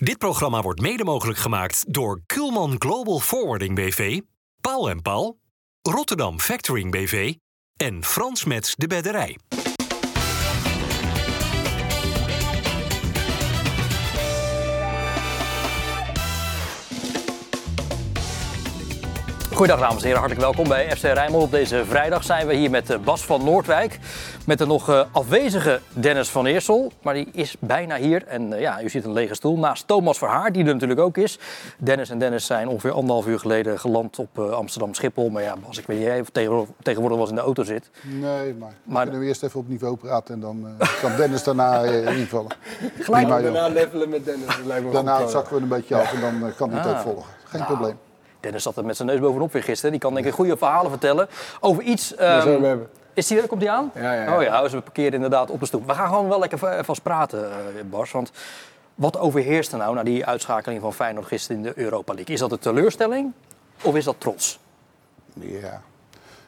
Dit programma wordt mede mogelijk gemaakt door Kulman Global Forwarding BV, Paul en Paul, Rotterdam Factoring BV en Frans Mets de Bedderij. Goedendag dames en heren, hartelijk welkom bij FC Rijnmond. Op deze vrijdag zijn we hier met eh, Bas van Noordwijk. Met de nog eh, afwezige Dennis van Eersel. Maar die is bijna hier. En eh, ja, u ziet een lege stoel. Naast Thomas Verhaar, die er natuurlijk ook is. Dennis en Dennis zijn ongeveer anderhalf uur geleden geland op Amsterdam Schiphol. Maar ja, Bas, ik weet niet of je tegenwoordig, tegenwoordig was in de auto zit. Nee, maar, maar kunnen we eerst even op niveau praten. En dan kan Dennis daarna invallen. Gelijk daarna levelen met Dennis. daarna zakken we een beetje af en dan kan hij het ook ah. volgen. Geen nou. probleem. Dennis zat er met zijn neus bovenop weer gisteren. Die kan denk ik goede verhalen vertellen over iets... Um, is die, komt die aan? Ja, ja, Oh ja, ze parkeren inderdaad op de stoep. We gaan gewoon wel lekker vast praten, uh, Bas. Want wat overheerst er nou na die uitschakeling van Feyenoord gisteren in de Europa League? Is dat een teleurstelling of is dat trots? Ja,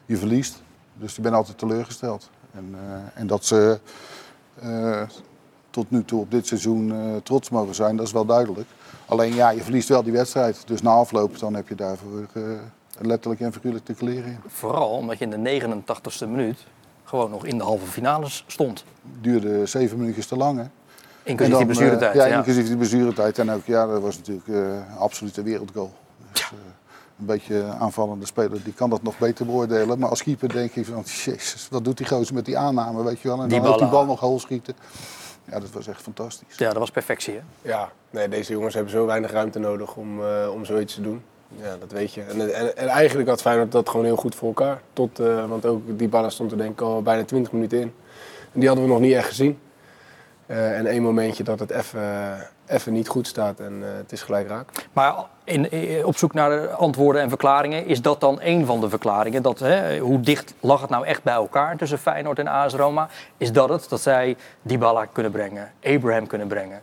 je verliest. Dus je bent altijd teleurgesteld. En, uh, en dat ze uh, tot nu toe op dit seizoen trots mogen zijn, dat is wel duidelijk. Alleen ja, je verliest wel die wedstrijd. Dus na afloop dan heb je daarvoor uh, letterlijk en figuurlijk te kleren in. Vooral omdat je in de 89ste minuut gewoon nog in de halve finales stond. Duurde zeven minuutjes te lang hè. Inclusief die blessuretijd. Uh, ja, inclusief die blessuretijd. En ook, ja, dat was natuurlijk uh, absoluut een wereldgoal. Dus, ja. een beetje aanvallende speler, die kan dat nog beter beoordelen. Maar als keeper denk ik van, jezus, wat doet die gozer met die aanname, weet je wel. En die dan ook die bal nog hoog schieten. Ja, dat was echt fantastisch. Ja, dat was perfectie, hè? Ja, nee, deze jongens hebben zo weinig ruimte nodig om, uh, om zoiets te doen. Ja, dat weet je. En, en, en, eigenlijk had Feyenoord dat gewoon heel goed voor elkaar. Tot, uh, want ook die ballen stond er denk ik al bijna 20 minuten in. En die hadden we nog niet echt gezien. Uh, en één momentje dat het even niet goed staat en uh, het is gelijk raak. Maar in, in, op zoek naar antwoorden en verklaringen, is dat dan een van de verklaringen? Dat, hè, hoe dicht lag het nou echt bij elkaar tussen Feyenoord en AS Roma? Is dat het, dat zij Dybala kunnen brengen, Abraham kunnen brengen?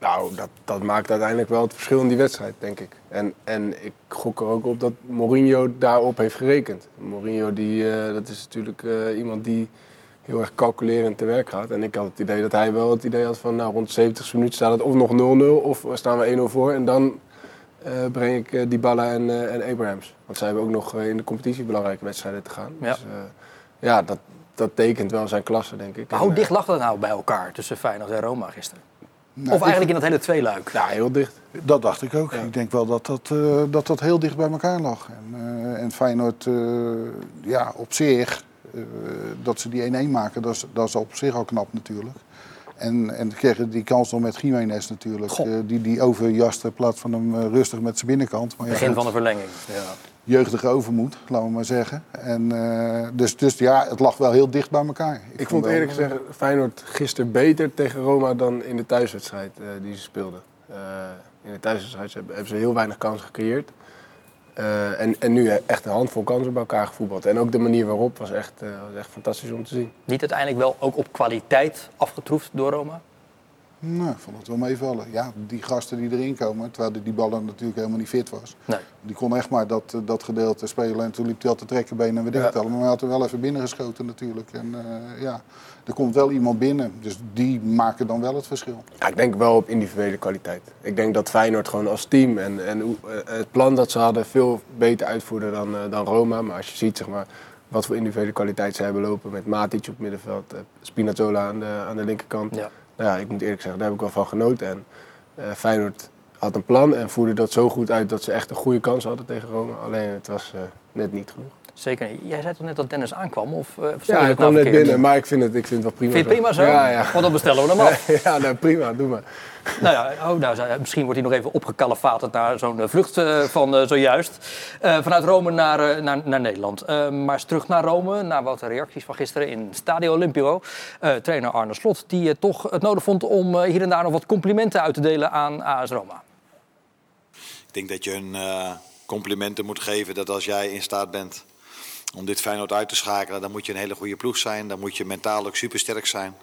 Nou, dat, dat maakt uiteindelijk wel het verschil in die wedstrijd, denk ik. En, en ik gok er ook op dat Mourinho daarop heeft gerekend. Mourinho, die, uh, dat is natuurlijk uh, iemand die heel erg calculerend te werk gaat. En ik had het idee dat hij wel het idee had van nou, rond de 70 minuten staat het of nog 0-0 of staan we 1-0 voor. En dan uh, breng ik uh, Dybala en, uh, en Abrahams. Want zij hebben ook nog in de competitie belangrijke wedstrijden te gaan. Ja, dus, ja dat, dat tekent wel zijn klasse, denk ik. Maar hoe dicht lag dat nou bij elkaar tussen Feyenoord en Roma gisteren? Nou, of eigenlijk in dat hele tweeluik? Ja, heel dicht. Dat dacht ik ook. Ja. Ik denk wel dat dat, dat dat heel dicht bij elkaar lag. En, en Feyenoord, ja, op zich dat ze die 1-1 maken, dat is, dat is op zich al knap natuurlijk. En, en kregen die kans nog met Jiménez natuurlijk. Uh, die, die overjaste in plaats van hem uh, rustig met zijn binnenkant. Maar Begin ja, van de verlenging. Ja. Jeugdige overmoed, laten we maar zeggen. En, dus, dus ja, het lag wel heel dicht bij elkaar. Ik, Ik vond eerlijk gezegd Feyenoord gisteren beter tegen Roma dan in de thuiswedstrijd die ze speelden. in de thuiswedstrijd hebben ze heel weinig kansen gecreëerd. Uh, en, en nu echt een handvol kansen bij elkaar gevoetbald. En ook de manier waarop was echt, uh, was echt fantastisch om te zien. Niet uiteindelijk wel ook op kwaliteit afgetroefd door Roma? Nou, ik vond het wel meevallen. Ja, die gasten die erin komen, terwijl die ballen natuurlijk helemaal niet fit was. Nee. Die kon echt maar dat, dat gedeelte spelen en toen liep hij al te trekken benen en ik ja. Maar hij had er wel even binnen geschoten natuurlijk. En uh, ja, er komt wel iemand binnen. Dus die maken dan wel het verschil. Ja, ik denk wel op individuele kwaliteit. Ik denk dat Feyenoord gewoon als team en, en eh, het plan dat ze hadden veel beter uitvoerde dan, uh, dan Roma. Maar als je ziet zeg maar, wat voor individuele kwaliteit ze hebben lopen met Matic op het middenveld, Spinazzola aan de, aan de linkerkant. Ja ja, ik moet eerlijk zeggen, daar heb ik wel van genoten. En uh, Feyenoord had een plan en voerde dat zo goed uit dat ze echt een goede kans hadden tegen Rome. Alleen het was uh, net niet genoeg. Zeker niet. Jij zei toch net dat Dennis aankwam? Of, uh, ja, hij kwam nou net binnen, maar ik vind het, ik vind het wel prima Vind je het prima zo? Ja, ja. Want dan bestellen we hem af. ja, nou, prima, doe maar. Nou ja, oh, nou, misschien wordt hij nog even opgekalefaterd naar zo'n vlucht uh, van uh, zojuist. vanuit Rome naar, naar, naar Nederland. maar eens terug naar Rome, naar wat reacties van gisteren in Stadio Olympio. trainer Arne Slot, die toch het nodig vond om hier en daar nog wat complimenten uit te delen aan AS Roma. Ik denk dat je een complimenten moet geven dat als jij in staat bent om dit Feyenoord uit te schakelen, dan moet je een hele goede ploeg zijn. Dan moet je mentaal ook supersterk zijn.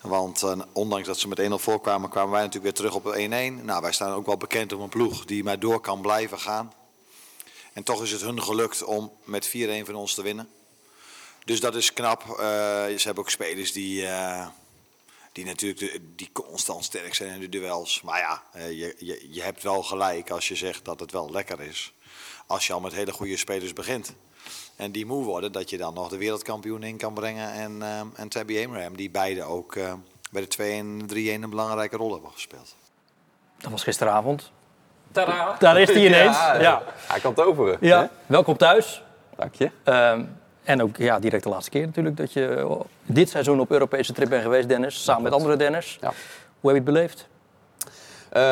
Want uh, ondanks dat ze met 1-0 voorkwamen, kwamen wij natuurlijk weer terug op 1-1. Nou, wij staan ook wel bekend om een ploeg die maar door kan blijven gaan. En toch is het hun gelukt om met 4-1 van ons te winnen. Dus dat is knap. Uh, ze hebben ook spelers die, uh, die natuurlijk die constant sterk zijn in de duels. Maar ja, eh, je, je, je hebt wel gelijk als je zegt dat het wel lekker is. Als je al met hele goede spelers begint. En die moe worden, dat je dan nog de wereldkampioen in kan brengen. En, eh, en Tabby Abraham, die beide ook eh, bij de 2 en 3-1 een belangrijke rol hebben gespeeld. Dat was gisteravond. Daar is hij ineens. Ja, Ja. Hij kan toveren. Ja. hè? Welkom thuis. Dank je. Ehm, en ook ja, direct de laatste keer natuurlijk dat je eh, dit seizoen op Europese trip bent geweest, Dennis. Samen met andere Dennis. Ja. Hoe heb je het beleefd? Eh,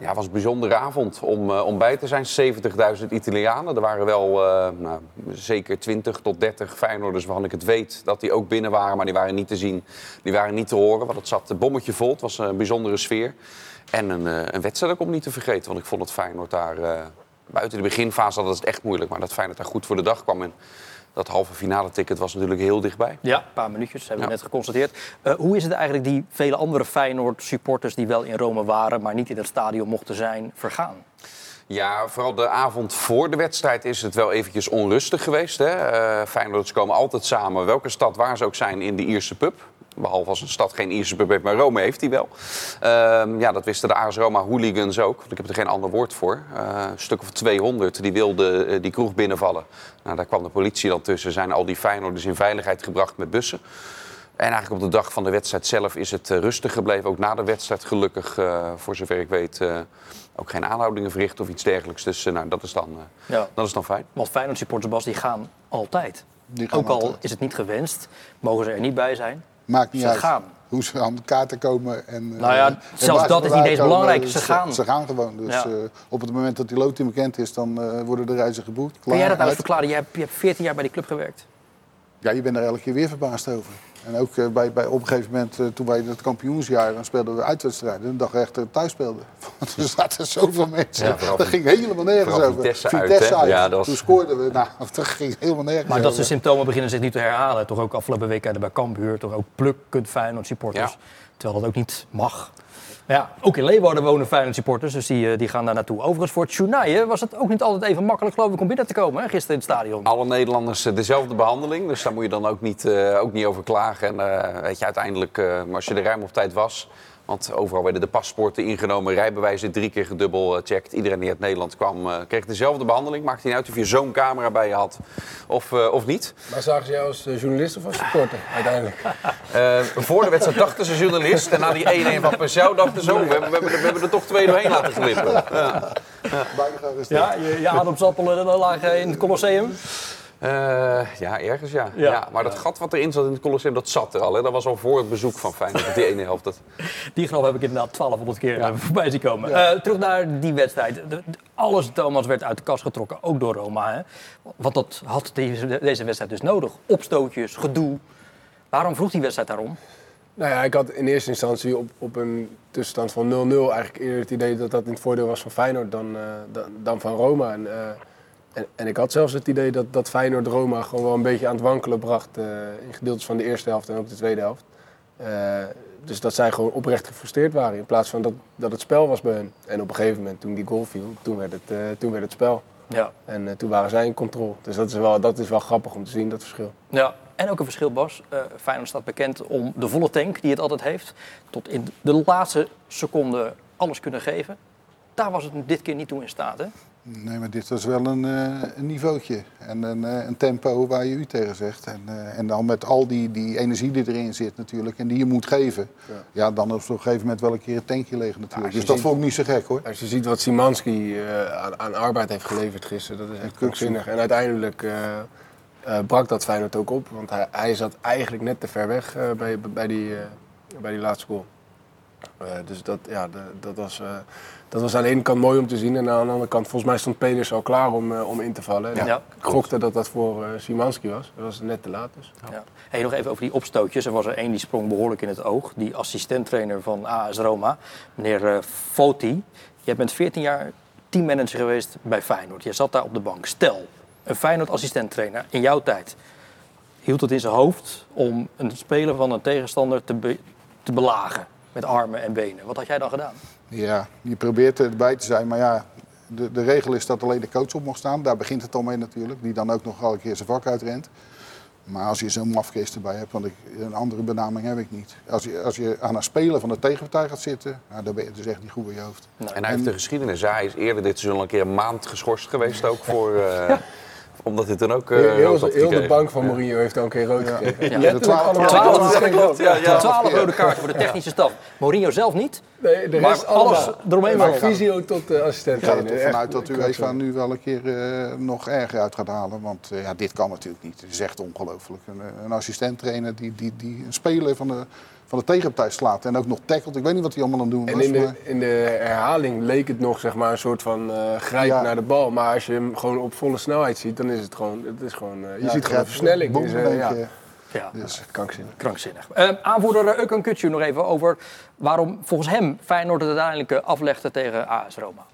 ja, was een bijzondere avond om, eh, om bij te zijn. 70.000 Italianen. Er waren wel eh, nou, zeker 20 tot 30 Feyenoorders waarvan ik het weet dat die ook binnen waren. Maar die waren niet te zien, die waren niet te horen. Want het zat een bommetje vol. Het was een bijzondere sfeer. En een, een wedstrijd ook om niet te vergeten. Want ik vond het Feyenoord daar... buiten de beginfase hadden het echt moeilijk. Maar dat Feyenoord daar goed voor de dag kwam. En dat halve finale ticket was natuurlijk heel dichtbij. Ja, een paar minuutjes, hebben we Ja. net geconstateerd. Eh, hoe is het eigenlijk die vele andere Feyenoord-supporters die wel in Rome waren, maar niet in het stadion mochten zijn, vergaan? Ja, vooral de avond voor de wedstrijd is het wel eventjes onrustig geweest. Hè? Eh Feyenoorders komen altijd samen, welke stad waar ze ook zijn, in de Ierse pub. Behalve als een stad geen Ierse pub heeft, maar Rome heeft die wel. Ehm, ja, dat wisten de AS Roma hooligans ook. Want ik heb er geen ander woord voor. Eh, een stuk of 200 die wilden eh, die kroeg binnenvallen. Nou, daar kwam de politie dan tussen. Zijn al die Feyenoorders in veiligheid gebracht met bussen. En eigenlijk op de dag van de wedstrijd zelf is het eh, rustig gebleven. Ook na de wedstrijd gelukkig, eh, voor zover ik weet, eh, ook geen aanhoudingen verricht of iets dergelijks. Dus nou, dat, is dan, eh, Ja. dat is dan fijn. Want Feyenoord-supporters, Bas, die gaan altijd. Die gaan Ook al is het niet gewenst, mogen ze er niet bij zijn. Maakt niet Ze uit gaan. hoe ze aan de kaarten komen. En, Nou ja, eh, en zelfs dat is niet eens belangrijk. komen, Ze gaan. Ze gaan gewoon. Dus Ja. eh, op het moment dat die loting bekend is, dan eh, worden de reizen geboekt. Kun jij dat nou eens verklaren? Je hebt, je hebt 14 jaar bij die club gewerkt. Ja, je bent er elke keer weer verbaasd over. En ook eh, bij, bij, op een gegeven moment, eh, toen wij in het kampioensjaar, dan speelden we uitwedstrijden. Een dag echt eh, thuis speelden. Want er zaten zoveel mensen. Ja, dat ging helemaal nergens over. Vitesse uit, hè? Ja, dat was- Toen scoorden we. Nou, dat ging helemaal nergens Maar dat over. de symptomen beginnen zich niet te herhalen. Toch ook afgelopen week bij Cambuur, toch ook plukkend Feyenoord supporters. Ja. Terwijl dat ook niet mag. Ja, ook in Leeuwarden wonen Feyenoord supporters, dus die, eh, die gaan daar naartoe. Overigens voor Tjoenaien was het ook niet altijd even makkelijk geloof ik om binnen te komen gisteren in het stadion. Alle Nederlanders eh, dezelfde behandeling, dus daar moet je dan ook niet, eh, ook niet over klagen. En eh, weet je, uiteindelijk, als je er ruim op tijd was, want overal werden de paspoorten ingenomen, rijbewijzen drie keer gedubbel gecheckt. Iedereen die uit Nederland kwam, eh, kreeg dezelfde behandeling. Maakte niet uit of je zo'n camera bij je had of, eh, of niet. Maar zagen ze jou als eh, journalist of als supporter uiteindelijk? Eh, voor de wedstrijd dachten ze journalist. En na die 1-1 van Percel dachten ze, oh, we, hebben, we, hebben, er- we hebben er toch twee doorheen laten glippen. Ja. Ja, je, je ademsappelen lagen in het Colosseum. Eh, ja, ergens ja. Ja. ja. maar dat gat wat erin zat in het Colosseum, dat zat er al. Hè. Dat was al voor het bezoek van Feyenoord, die ene helft. Dat... Die grap heb ik inderdaad 1200 keer eh, voorbij zien komen. Eh, terug naar die wedstrijd. Alles, Thomas, werd uit de kast getrokken, ook door Roma. Hè? Want dat had deze, deze wedstrijd dus nodig. Opstootjes, gedoe. Waarom vroeg die wedstrijd daarom? Nou ja, ik had in eerste instantie op, op een tussenstand van 0-0 eigenlijk eerder het idee dat dat in het voordeel was van Feyenoord dan, eh, dan, dan van Roma. En, eh, en, en ik had zelfs het idee dat, dat Feyenoord Roma gewoon wel een beetje aan het wankelen bracht eh, in gedeeltes van de eerste helft en ook de tweede helft. Eh, dus dat zij gewoon oprecht gefrustreerd waren in plaats van dat, dat het spel was bij hen. En op een gegeven moment toen die goal viel, toen werd het, eh, toen werd het spel. Ja. En toen waren zij in controle. Dus dat is, wel, dat is wel grappig om te zien, dat verschil. ja. En ook een verschil, Bas. Eh Feyenoord staat bekend om de volle tank die het altijd heeft. Tot in de laatste seconde alles kunnen geven. Daar was het dit keer niet toe in staat, hè? Nee, maar dit was wel een, eh, een niveautje. En een, eh, een tempo waar je u tegen zegt. En, eh, en dan met al die, die energie die erin zit natuurlijk. En die je moet geven. Ja, dan op een gegeven moment wel een keer een tankje leeg natuurlijk. je dus dat vond ik niet zo gek hoor. Als je ziet wat Simanski aan, aan arbeid heeft geleverd gisteren, dat is echt krankzinnig. En uiteindelijk brak dat Feyenoord ook op, want hij, hij zat eigenlijk net te ver weg bij, bij, die, bij die laatste goal. Eh, dus dat, ja, de- dat, was, eh, dat was aan de ene kant mooi om te zien. En aan de andere kant, volgens mij stond Peders al klaar om, eh, om in te vallen. Ja. Ik gokte dat dat voor Simanski was. Dat was net te laat dus. Ja. Hey, nog even over die opstootjes. Er was er één die sprong behoorlijk in het oog. Die assistenttrainer van AS Roma, meneer Foti. Je bent 14 jaar teammanager geweest bij Feyenoord. Je zat daar op de bank. Stel, een Feyenoord assistenttrainer in jouw tijd hield het in zijn hoofd om een speler van een tegenstander te, be- te belagen met armen en benen. Wat had jij dan gedaan? Ja, je probeert erbij te zijn. Maar ja, de, de regel is dat alleen de coach op mag staan. Daar begint het al mee natuurlijk. Die dan ook nog al een keer zijn vak uitrent. Maar als je zo'n mafkees erbij hebt, want ik, een andere benaming heb ik niet. Als je, als je aan een speler van de tegenpartij gaat zitten, nou, dan ben je dus echt niet goed bij je hoofd. En hij heeft de geschiedenis. Hij is eerder dit seizoen al een keer een maand geschorst geweest ook voor... eh, Omdat hij toen ook... eh, Heel, heel, rood had heel de bank van Mourinho heeft al een keer rood gekregen. Ja, Letterlijk de twaalf- allemaal. twaalf- Dat is geen grap. Ja, ja. 12 rode kaarten voor de technische staf. Mourinho zelf niet. Nee, de Maar rest alles allemaal. eromheen Van visio tot uh, assistent. Ik ga er vanuit dat ik UEFA ook nu wel een keer eh, nog erger uit gaat halen. Want eh, ja, dit kan natuurlijk niet. Het is echt ongelooflijk. Een, eh, een assistent-trainer die, die, die een speler van de, van de tegenpartij slaat en ook nog tackelt. Ik weet niet wat hij allemaal aan het doen En was. in de, maar- in de herhaling leek het nog zeg maar, een soort van eh grijp Ja. naar de bal. Maar als je hem gewoon op volle snelheid ziet, dan is het gewoon... Het is gewoon eh, je ja, ziet gewoon versnelling. boem, Dus, eh, ja. Ja, Dus, krankzinnig. krankzinnig. Aanvoerder uh, Ökan Kutsu nog even over waarom volgens hem Feyenoord het uiteindelijk eh, aflegde tegen AS Roma.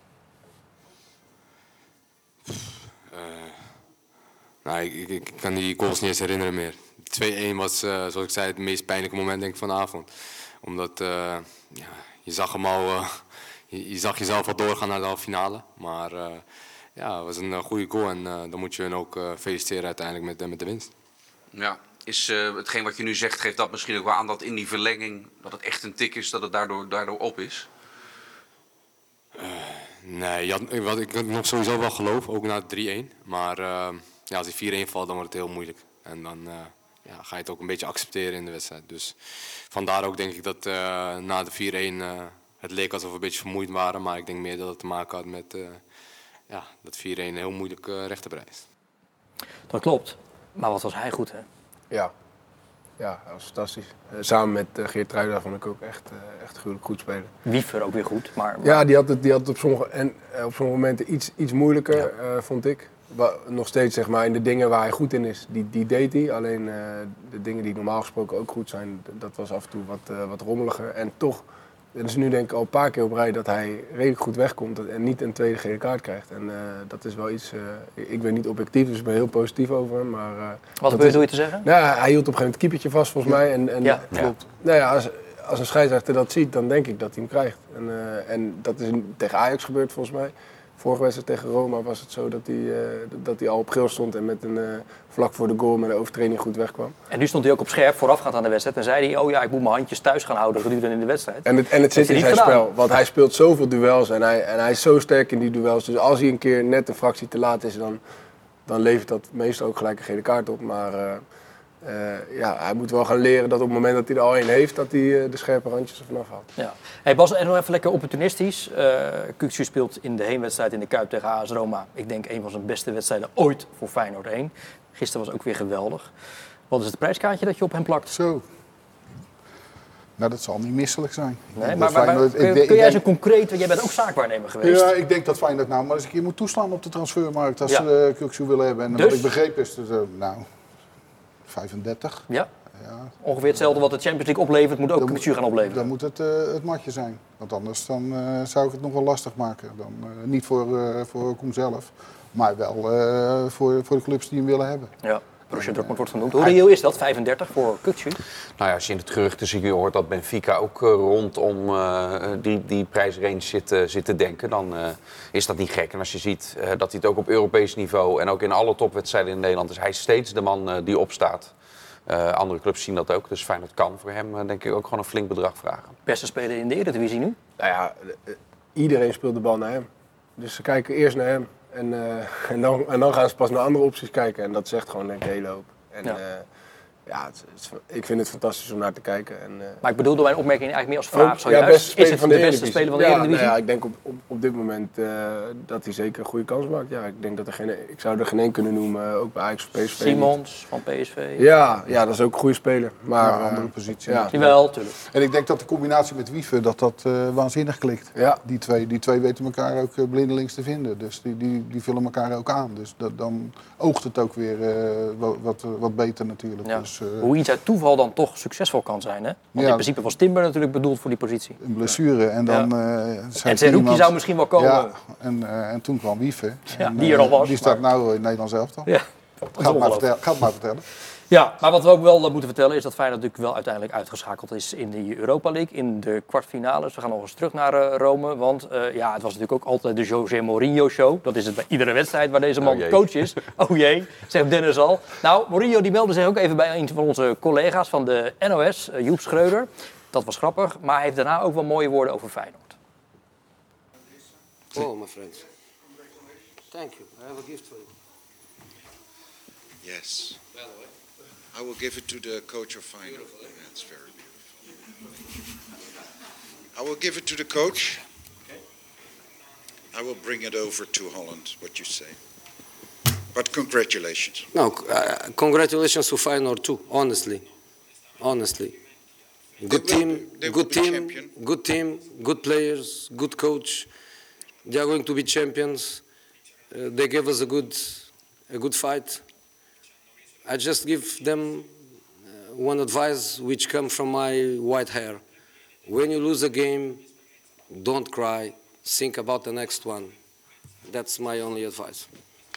Nou, ik, ik, ik kan die goals niet eens herinneren meer. 2-1 was, eh, zoals ik zei, het meest pijnlijke moment denk ik, van de avond. Omdat eh, ja, je zag hem al, eh, je, je zag jezelf al doorgaan naar de halve finale. Maar ja, het was een goede goal en dan moet je hen ook feliciteren uiteindelijk met, de- met de winst. Ja. Is hetgeen wat je nu zegt, geeft dat misschien ook wel aan dat in die verlenging... dat het echt een tik is, dat het daardoor, daardoor op is? Nee, had, wat ik nog sowieso wel geloof, ook na 3-1. Maar ja, als die 4-1 valt, dan wordt het heel moeilijk. En dan ja, ga je het ook een beetje accepteren in de wedstrijd. Dus vandaar ook denk ik dat eh, na de 4-1 eh, het leek alsof we een beetje vermoeid waren. Maar ik denk meer dat het te maken had met eh, ja, dat 4-1 heel moeilijk eh recht te breien is. Dat klopt. Maar wat was hij goed, hè? Ja. Ja, dat was fantastisch. Samen met Geert Truida vond ik ook echt, echt gruwelijk goed spelen. Wiefer ook weer goed. Maar, Ja, die had het, die had het op, sommige, en, op sommige momenten iets, iets moeilijker, eh, vond ik. Nog steeds zeg maar, in de dingen waar hij goed in is, die, die deed hij. Alleen eh, de dingen die normaal gesproken ook goed zijn, dat was af en toe wat, eh, wat rommeliger. En toch, het is nu denk ik al een paar keer op rij dat hij redelijk goed wegkomt en niet een tweede gele kaart krijgt. En eh, dat is wel iets, ik- ben niet objectief, dus ik ben heel positief over hem. Maar, wat bedoel is- je te zeggen? nou, hij hield op een gegeven moment het keepertje vast volgens mij. En, en Ja. klopt. nou ja, als, als een scheidsrechter dat ziet, dan denk ik dat hij hem krijgt. En, en dat is tegen Ajax gebeurd volgens mij. Vorige wedstrijd tegen Roma was het zo dat hij, eh, dat hij al op geel stond en met een, eh, vlak voor de goal met een overtreding goed wegkwam. En nu stond hij ook op scherp voorafgaand aan de wedstrijd. En zei hij, oh ja, ik moet mijn handjes thuis gaan houden gedurende in de wedstrijd. En het, en het zit in zijn gedaan. spel, want hij speelt zoveel duels en hij, en hij is zo sterk in die duels. Dus als hij een keer net een fractie te laat is, dan, dan levert dat meestal ook gelijk een gele kaart op. Maar eh, ja, hij moet wel gaan leren dat op het moment dat hij er al één heeft, dat hij eh, de scherpe randjes ervan afhaalt. Ja. Hey Bas, en nog even lekker opportunistisch. Uh, Kuksu speelt in de heenwedstrijd in de Kuip tegen AS Roma. Ik denk een van zijn beste wedstrijden ooit voor Feyenoord 1. Gisteren was ook weer geweldig. Wat is het prijskaartje dat je op hem plakt? Zo. Nou, dat zal niet misselijk zijn. Nee, maar, maar, maar Feyenoord- kun, ik kun denk- jij eens denk- een concreet, want jij bent ook zaakwaarnemer geweest. Ja, ik denk dat Feyenoord nou maar eens een keer moet toeslaan op de transfermarkt als Ja. ze uh, Kuksu willen hebben. En Dus? wat ik begreep is dat, nou, 35. Ja? Ja, Ongeveer hetzelfde wat de Champions League oplevert, moet ook Dan Kuksu gaan opleveren. dan moet het eh, het matje zijn. Want anders dan, eh, zou ik het nog wel lastig maken. Dan, eh, niet voor, voor Koen zelf, maar wel voor, voor de clubs die hem willen hebben. Ja. Borussia Dortmund wordt genoemd. Hoe reëel is dat, 35 voor Kuksu? Nou ja, als je in het geruchtencircuit hoort dat Benfica ook eh, rondom eh, die, die prijsrange zit, eh, zit te denken, dan eh, is dat niet gek. En als je ziet eh, dat hij het ook op Europees niveau en ook in alle topwedstrijden in Nederland is, hij steeds de man eh, die opstaat. Eh, andere clubs zien dat ook, dus Feyenoord kan voor hem eh, denk ik ook gewoon een flink bedrag vragen. Beste speler in de Eredivisie nu? Nou ja, iedereen speelt de bal naar hem. Dus ze kijken eerst naar hem en, eh, en, dan, en dan gaan ze pas naar andere opties kijken. En dat zegt gewoon denk ik een hele hoop. En Ja. Ja, het, ik vind het fantastisch om naar te kijken. En, eh, Maar ik bedoelde mijn opmerking eigenlijk meer als vraag. ja, beste is het van de, de, beste speler van de ja, Eredivisie? nou ja, ik denk op, op, op dit moment eh, dat hij zeker een goede kans maakt. Ja, ik denk dat er geen, ik zou er geen één kunnen noemen, ook bij Ajax of PSV. Simons van PSV. Ja, ja, dat is ook een goede speler. Maar eh, andere positie. Ja, Jawel, tuurlijk. En ik denk dat de combinatie met Wiever dat dat eh, waanzinnig klikt. ja. Die twee, die twee weten elkaar ook eh, blindelings te vinden. Dus die, die, die vullen elkaar ook aan. Dus dat, dan oogt het ook weer eh, wat, wat, wat beter natuurlijk. Ja. Dus, eh, Hoe iets uit toeval dan toch succesvol kan zijn. Hè? Want Ja. in principe was Timber natuurlijk bedoeld voor die positie. een blessure. En dan eh En zei Zerouki iemand- zou misschien wel komen. Ja, en, eh, en toen kwam Wiever. Ja, En, die er al eh, was, Die staat maar- nou in Nederland zelf toch? Ja. Maar vertellen. Het maar vertellen. Ja, maar wat we ook wel eh, moeten vertellen is dat Feyenoord natuurlijk wel uiteindelijk uitgeschakeld is in de Europa League, in de kwartfinales. We gaan nog eens terug naar eh, Rome, want eh, ja, het was natuurlijk ook altijd de José Mourinho show. Dat is het bij iedere wedstrijd waar deze man jee. coach is. Oh jee, zegt Dennis al. Nou, Mourinho die meldde zich ook even bij een van onze collega's van de NOS, Joep Schreuder. Dat was grappig, maar hij heeft daarna ook wel mooie woorden over Feyenoord. Oh, my friends. Thank you. I have a gift for you. Yes. I will give it to the coach of Feyenoord. That's very beautiful. I will give it to the coach. I will bring it over to Holland, what you say. But congratulations. No, uh, congratulations to Feyenoord too. Honestly, honestly. Good will team, will good team, champion. good team, good players, good coach. They are going to be champions. Uh, they gave us a good, a good fight. I just give them uh, one advice which comes from my white hair. When you lose a game, don't cry. Think about the next one. That's my only advice.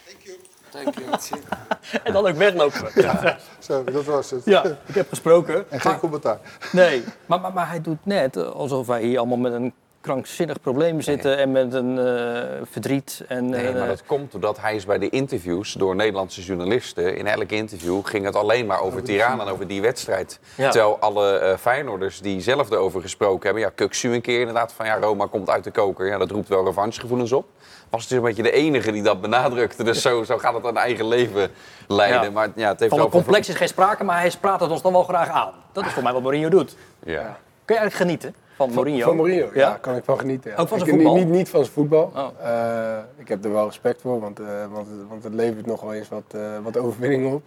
Thank you. Thank you. En dan ook weglopen. Ja, Zo, dat was het. ja ik heb gesproken. En geen Maar- commentaar. Nee, maar, maar, maar hij doet net alsof wij hier allemaal met een krankzinnig probleem zitten en met een eh, verdriet. En, Nee, eh, maar dat komt doordat hij is bij de interviews door Nederlandse journalisten. In elk interview ging het alleen maar over Tirana en over die wedstrijd. Ja. Terwijl alle eh Feyenoorders die zelf erover gesproken hebben... Ja, Kuksu een keer inderdaad van ja, Roma komt uit de koker. Ja, dat roept wel revanchegevoelens op. Was dus een beetje de enige die dat benadrukte. Dus zo, zo gaat het aan eigen leven leiden. Ja. Maar ja, het heeft van wel een complex is geen sprake, maar hij praat het ons dan wel graag aan. Dat is voor mij wat Mourinho doet. Ja. Kun je eigenlijk genieten van Mourinho? Van Mourinho, ja. Ja? kan ik van genieten. Ja. Ook van zijn ik, voetbal? Niet, niet, van zijn voetbal. Oh. Eh, ik heb er wel respect voor, want, eh, want, het- want het levert nog wel eens wat, eh, wat overwinningen op.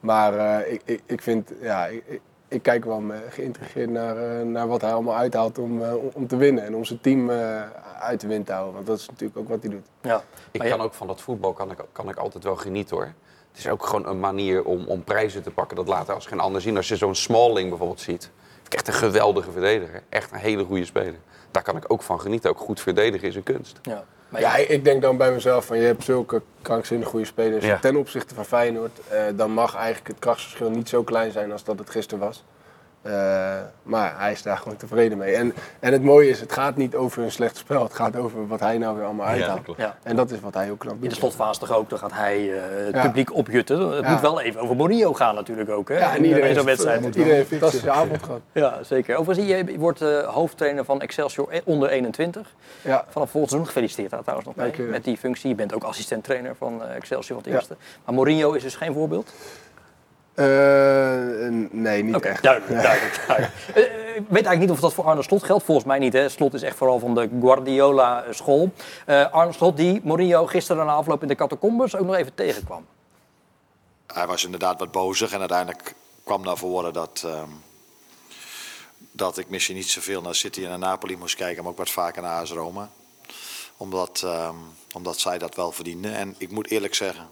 Maar eh, ik, ik, ik vind, ja, ik, ik, ik kijk wel me geïntrigeerd naar, naar wat hij allemaal uithaalt om, eh, om- te winnen. En om zijn team eh, uit de wind te houden. Want dat is natuurlijk ook wat hij doet. Ja. Ik Maar kan ja- ook van dat voetbal kan ik, kan ik altijd wel genieten hoor. Het is ook gewoon een manier om, om prijzen te pakken. Dat laat hij als geen ander zien. Als je zo'n Smalling bijvoorbeeld ziet. Echt een geweldige verdediger. Echt een hele goede speler. Daar kan ik ook van genieten. Ook goed verdedigen is een kunst. Ja. Maar Ja, ik denk dan bij mezelf van je hebt zulke krankzinnig goede spelers Ja. ten opzichte van Feyenoord. eh, dan mag eigenlijk het krachtsverschil niet zo klein zijn als dat het gisteren was. Eh, maar hij is daar gewoon tevreden mee. En, en het mooie is, het gaat niet over een slecht spel. Het gaat over wat hij nou weer allemaal uithaalt. klopt. Ja. En dat is wat hij heel knap In doet. de slotfase toch ook, dan gaat hij eh, het Ja. publiek opjutten. Het Ja. moet wel even over Mourinho gaan natuurlijk ook. Hè? Ja, en in, iedereen, in zo'n wedstrijd. iedereen heeft een fantastische avond gehad. Ja, zeker. Overigens, je wordt eh, hoofdtrainer van Excelsior onder 21. Ja. Vanaf volgend seizoen gefeliciteerd daar trouwens nog mee. Met die functie. Je bent ook assistent-trainer van eh, Excelsior van het Ja. eerste. Maar Mourinho is dus geen voorbeeld? Eh, nee, niet echt. duidelijk. duidelijk, duidelijk. Eh, eh, ik weet eigenlijk niet of dat voor Arne Slot geldt. Volgens mij niet. Hè. Slot is echt vooral van de Guardiola-school. Eh Arne Slot die Mourinho gisteren na afloop in de catacombes ook nog even tegenkwam. Hij was inderdaad wat bozig en uiteindelijk kwam naar voren dat, ehm, dat ik misschien niet zoveel naar City en naar Napoli moest kijken, maar ook wat vaker naar AS Roma. Omdat, ehm, omdat zij dat wel verdienden. En ik moet eerlijk zeggen,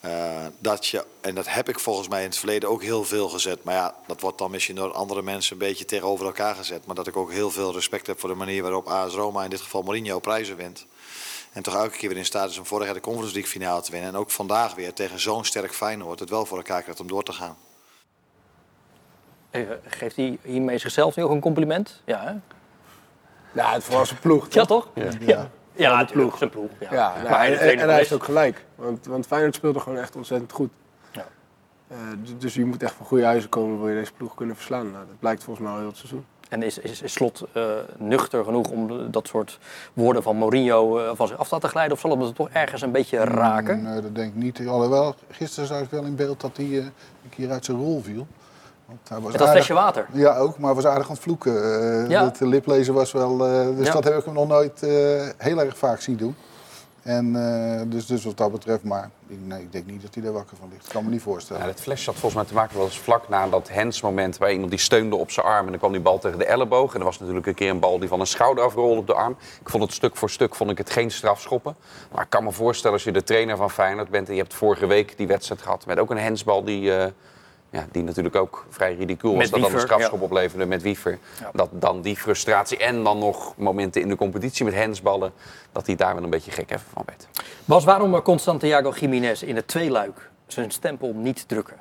eh, dat je, en dat heb ik volgens mij in het verleden ook heel veel gezet. Maar ja, dat wordt dan misschien door andere mensen een beetje tegenover elkaar gezet. Maar dat ik ook heel veel respect heb voor de manier waarop AS Roma, in dit geval Mourinho, prijzen wint. En toch elke keer weer in staat is om vorig jaar de Conference League finale te winnen. En ook vandaag weer tegen zo'n sterk Feyenoord het wel voor elkaar krijgt om door te gaan. Eh, geeft hij hiermee zichzelf nu ook een compliment? Ja, hè? Ja, het vooral zijn ploeg. Ja, toch? Ja. Ja, ja natuurlijk. Zijn ploeg. Ja. Ja, Maar nou, hij en, is en, trainer en hij heeft geweest. ook gelijk. Want, want Feyenoord speelde gewoon echt ontzettend goed. Ja. Eh, dus, dus je moet echt van goede huizen komen wil je deze ploeg kunnen verslaan. Nou, dat blijkt volgens mij al heel het seizoen. En is, is, is Slot eh, nuchter genoeg om dat soort woorden van Mourinho eh, van zich af te laten glijden? Of zal het hem toch ergens een beetje raken? Nee, dat denk ik niet. Alhoewel, gisteren zag ik wel in beeld dat hij eh, een keer uit zijn rol viel. Want Met dat aardig- flesje water. Ja, ook, maar hij was aardig aan het vloeken. Eh, Ja. Het liplezen was wel... eh, dus Ja. dat heb ik hem nog nooit eh, heel erg vaak zien doen. En eh, dus, dus wat dat betreft, maar ik, nee, ik denk niet dat hij er wakker van ligt. Ik kan me niet voorstellen. Ja, het flesje had volgens mij te maken was vlak na dat hands-moment... waar iemand die steunde op zijn arm en dan kwam die bal tegen de elleboog. En er was natuurlijk een keer een bal die van een schouder afrolde op de arm. Ik vond het stuk voor stuk vond ik het geen strafschoppen. Maar ik kan me voorstellen als je de trainer van Feyenoord bent... en je hebt vorige week die wedstrijd gehad met ook een handsbal die... eh, ja, die natuurlijk ook vrij ridicuul was. Met Dat dan een strafschop ja. opleverde met Wiever. Ja. Dat dan die frustratie en dan nog momenten in de competitie met handsballen... dat hij daar wel een beetje gek even van werd. Bas, waarom kon Santiago Jiménez in het tweeluik zijn stempel niet drukken?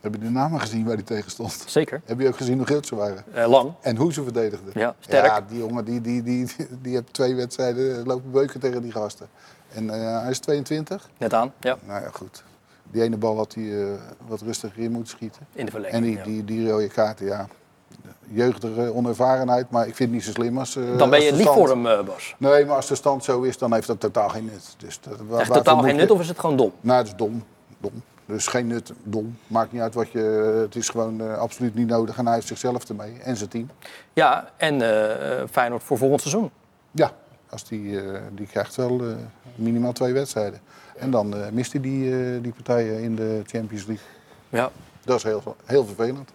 Heb je de namen gezien waar hij tegen stond? Zeker. Heb je ook gezien hoe groot ze waren? Eh, lang. En hoe ze verdedigden? Ja, sterk. Ja, die jongen die, die, die, die heeft twee wedstrijden lopen beuken tegen die gasten. En eh, hij is 22. Net aan. Ja. Nou ja, goed. Die ene bal had hij eh, wat rustiger in moeten schieten. In de verlenging. En die, ja. die, die rode kaarten, ja. Jeugdige onervarenheid, maar ik vind het niet zo slim als... eh, Dan ben je stand- voor hem, eh, Bas. Nee, maar als de stand zo is, dan heeft dat totaal geen nut. Dus dat, waar- totaal moet geen je- nut of is het gewoon dom? Nou, het is dom. dom. Dus geen nut, dom. Maakt niet uit wat je... Het is gewoon eh, absoluut niet nodig en hij heeft zichzelf ermee en zijn team. Ja, en eh, eh, Feyenoord voor volgend seizoen. Ja, als die, eh, die krijgt wel eh, minimaal twee wedstrijden. En dan eh, mist hij die, eh, die partijen in de Champions League. Ja. Dat is heel, heel vervelend.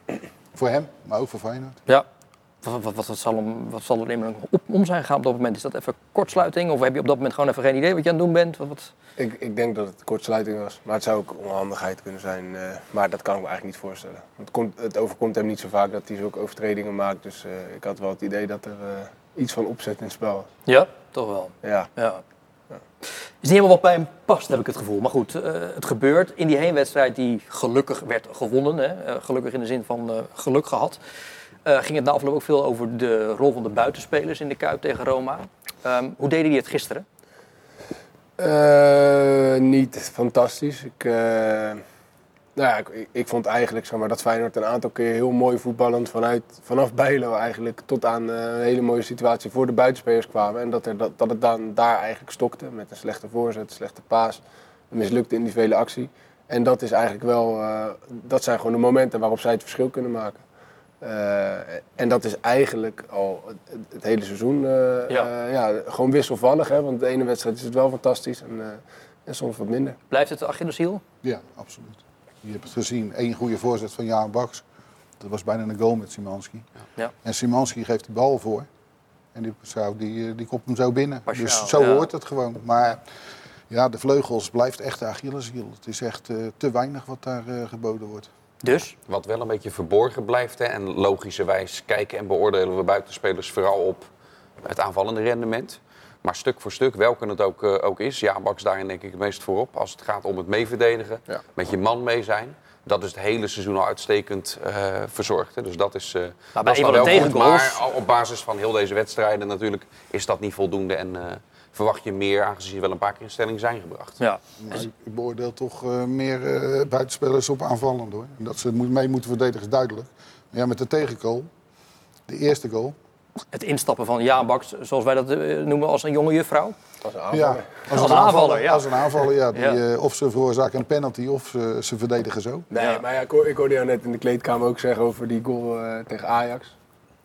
Voor hem, maar ook voor Feyenoord. Ja. Wat, wat, zal, hem, wat zal er in hem op, om zijn gegaan op dat moment? Is dat even kortsluiting? Of heb je op dat moment gewoon even geen idee wat je aan het doen bent? Wat, wat... Ik, ik denk dat het kortsluiting was. Maar het zou ook onhandigheid kunnen zijn. eh, maar dat kan ik me eigenlijk niet voorstellen. Want Het, komt, het overkomt hem niet zo vaak dat hij zulke overtredingen maakt. Dus eh, ik had wel het idee dat er eh, iets van opzet in het spel was. Ja, toch wel. Ja. Ja. Is niet helemaal wat bij hem past, heb ik het gevoel. Maar goed, eh, het gebeurt in die heenwedstrijd die gelukkig werd gewonnen. Hè? eh, gelukkig in de zin van eh, geluk gehad. Eh, ging het na afloop ook veel over de rol van de buitenspelers in de Kuip tegen Roma. Ehm, hoe deden die het gisteren? Niet fantastisch. Ik, nou ja, ik, ik vond eigenlijk zeg maar, dat Feyenoord een aantal keer heel mooi voetballend vanuit, vanaf Bijlo eigenlijk tot aan eh, een hele mooie situatie voor de buitenspelers kwamen. En dat, er, dat, dat het dan daar eigenlijk stokte met een slechte voorzet, een slechte paas, een mislukte individuele actie. En dat is eigenlijk wel, eh, dat zijn gewoon de momenten waarop zij het verschil kunnen maken. Eh, en dat is eigenlijk al het, het hele seizoen eh, Ja. ja, gewoon wisselvallig. Hè? Want de ene wedstrijd is het wel fantastisch en, eh, en soms wat minder. Blijft het de Achilleshiel? Ja, absoluut. Je hebt het gezien, één goede voorzet van Jaan Baks. Dat was bijna een goal met Simanski. Ja. En Simanski geeft de bal voor. En die, die, eh, die kopt hem zo binnen. Dus zo ja. hoort het gewoon. Maar ja, de vleugels blijft echt de Achilleshiel. Het is echt eh, te weinig wat daar eh, geboden wordt. Dus? Wat wel een beetje verborgen blijft. Hè, en logischerwijs kijken en beoordelen we buitenspelers vooral op het aanvallende rendement. Maar stuk voor stuk, welke het ook, eh, ook is. Ja, Baks daarin denk ik het meest voorop. Als het gaat om het meeverdedigen, Ja. met je man mee zijn. Dat is het hele seizoen al uitstekend eh, verzorgd. Hè. Dus dat is, eh bij dat een is wel goed. Maar op basis van heel deze wedstrijden natuurlijk is dat niet voldoende. En eh, verwacht je meer, aangezien ze wel een paar keer in stelling zijn gebracht. Ja. Maar ik beoordeel toch eh, meer eh, buitenspelers op aanvallend hoor. En dat ze moet- mee moeten verdedigen is duidelijk. Maar ja, met de tegengoal, de eerste goal. Het instappen van Jaan Baks, zoals wij dat eh, noemen als een jonge juffrouw. Als een Ja, aanvaller. Als een aanvaller, ja. Als een aanvaller, ja. Die, Ja. eh, of ze veroorzaken een penalty of ze, ze verdedigen zo. Nee, Ja. maar ja, ik, hoor- ik hoorde jou net in de kleedkamer ook zeggen over die goal eh, tegen Ajax.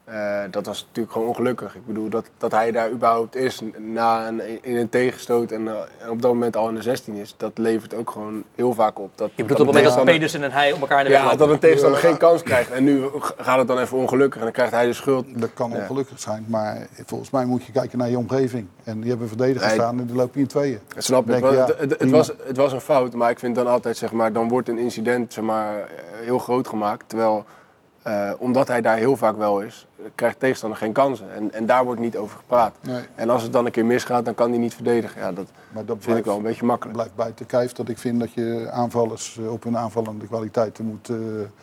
Eh, dat was natuurlijk gewoon ongelukkig. Ik bedoel, dat, dat hij daar überhaupt is na een, in een tegenstoot en, eh, en op dat moment al in de 16 is, dat levert ook gewoon heel vaak op. Dat, Je bedoelt op het moment dat Pedersen en hij op elkaar in de Ja, dat een tegenstander geen kans krijgt. En nu gaat het dan even ongelukkig en dan krijgt hij de schuld. Dat kan Ja. ongelukkig zijn, maar volgens mij moet je kijken naar je omgeving. En die hebben verdedigers Nee. staan en die lopen in tweeën. Dat snap ik. Ja, het, het, was, het was een fout, maar ik vind dan altijd, zeg maar, dan wordt een incident zeg maar, eh, heel groot gemaakt. Terwijl, eh, omdat hij daar heel vaak wel is, eh, krijgt tegenstander geen kansen. En, en daar wordt niet over gepraat. Nee. En als het dan een keer misgaat, dan kan hij niet verdedigen. Ja, dat Maar dat vind ik blijft, wel een beetje makkelijk. blijft buiten kijf dat ik vind dat je aanvallers eh, op hun aanvallende kwaliteiten moet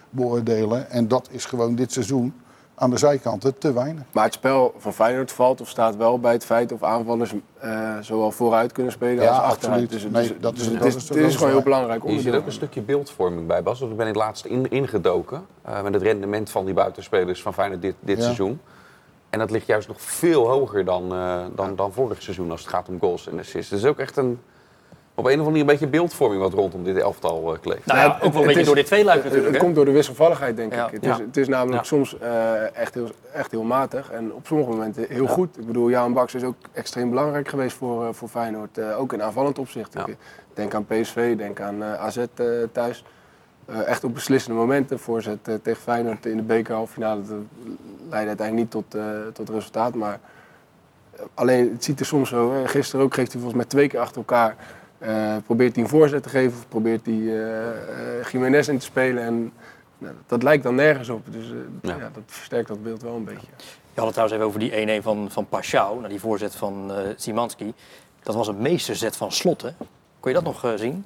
beoordelen. En dat is gewoon dit seizoen aan de zijkanten te weinig. Maar het spel van Feyenoord valt of staat wel bij het feit of aanvallers eh, zowel vooruit kunnen spelen Ja, als achteruit. absoluut. Dus, Nee, dus- dat is- dus het dat is, het gewoon heel belangrijk Je ziet ook een stukje beeldvorming bij, Bas. Want ik ben in het laatst in, ingedoken eh, met het rendement van die buitenspelers van Feyenoord dit, dit Ja. seizoen. En dat ligt juist nog veel hoger dan, eh, dan, dan vorig seizoen als het gaat om goals en assists. Het is ook echt een, op een of andere manier een beetje beeldvorming wat rondom dit elftal eh, kleeft. Nou ja, Ja, ook wel een het beetje is- door dit tweeluik Het, natuurlijk. het komt door de wisselvalligheid, denk Ja. ik. Het, Ja. is, het is namelijk Ja. soms eh, echt, heel, echt heel matig en op sommige momenten heel goed. Ik bedoel, Jaan Baks is ook extreem belangrijk geweest voor, eh, voor Feyenoord. eh, ook in aanvallend opzicht. Ik denk aan PSV, denk aan eh, AZ eh, thuis. Eh, echt op beslissende momenten. Voorzet eh, tegen Feyenoord in de beker halffinale. Dat leidde uiteindelijk niet tot, eh, tot resultaat. Maar alleen, het ziet er soms zo. Gisteren ook geeft hij volgens mij twee keer achter elkaar. Eh, probeert hij een voorzet te geven of probeert hij eh eh, Jiménez in te spelen. En nou, dat lijkt dan nergens op. Dus eh, Ja. ja. dat versterkt dat beeld wel een beetje. Je had het trouwens even over die 1-1 van, van Pashao, naar die voorzet van eh Simanski. Dat was een meesterzet van Slot, hè? Kon je dat nog zien?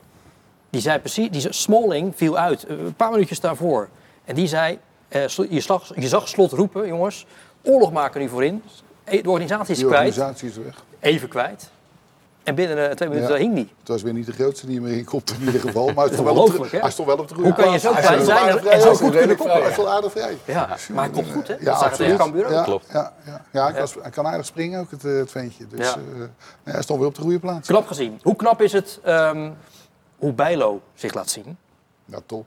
Die zei precies, die Smalling viel uit, een paar minuutjes daarvoor. En die zei, eh, je, zag, je zag Slot roepen, jongens, oorlog maken nu voorin. Eh, De organisatie is kwijt, organisatie is weg. even kwijt. En binnen eh, twee minuten Ja. hing die. Het was weer niet de grootste die hem erin komt in ieder geval. Maar hij stond, wel op, de, hij stond wel op de goede Hoe kan je zo klein zijn aardig en- zo goed kunnen koppen? Hij stond aardig vrij. Ja, maar hij komt goed, hè? Ja, dat tegen absoluut. Cambuur ook. Ja, Klopt. Ja, ja, ja, hij, kan, hij kan aardig springen ook, het, eh, het ventje. Dus Ja. eh, ja, hij stond weer op de goede plaats. Knap gezien. Hoe knap is het ehm, hoe Bijlo zich laat zien? Ja, top.